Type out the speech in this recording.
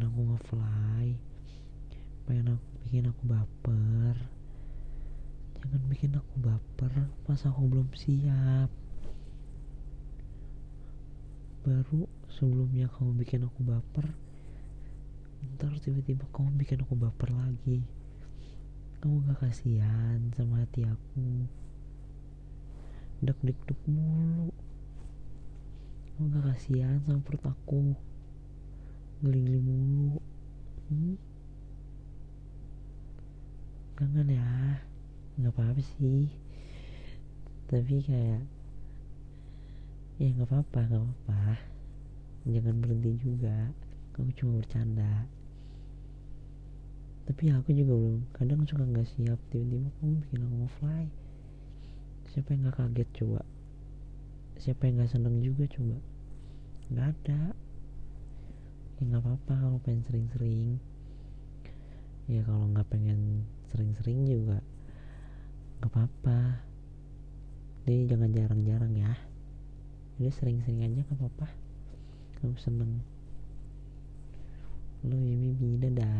bikin aku ngefly. Pengen aku bikin aku baper. Jangan bikin aku baper. Pas aku belum siap. Baru sebelumnya kamu bikin aku baper ntar tiba-tiba kamu bikin aku baper lagi. Kamu gak kasihan sama hati aku. Deg deg deg mulu. Kamu gak kasihan sama perut aku. Ngeling-ngeling kangen ya. Nggak apa-apa sih. Tapi kayak ya nggak apa-apa nggak apa-apa. Jangan berhenti juga. Kamu cuma bercanda. Tapi aku juga belum kadang suka nggak siap. Tiba-tiba kamu bikin aku fly. Siapa yang nggak kaget coba? Siapa yang nggak seneng juga coba? Nggak ada. Ya nggak apa-apa kalau pengen sering-sering. Ya kalau nggak pengen sering-sering juga. Nggak apa-apa. Jadi jangan jarang-jarang ya. Jadi sering-sering aja nggak apa-apa. Kamu seneng. Lo ini dadah Bye.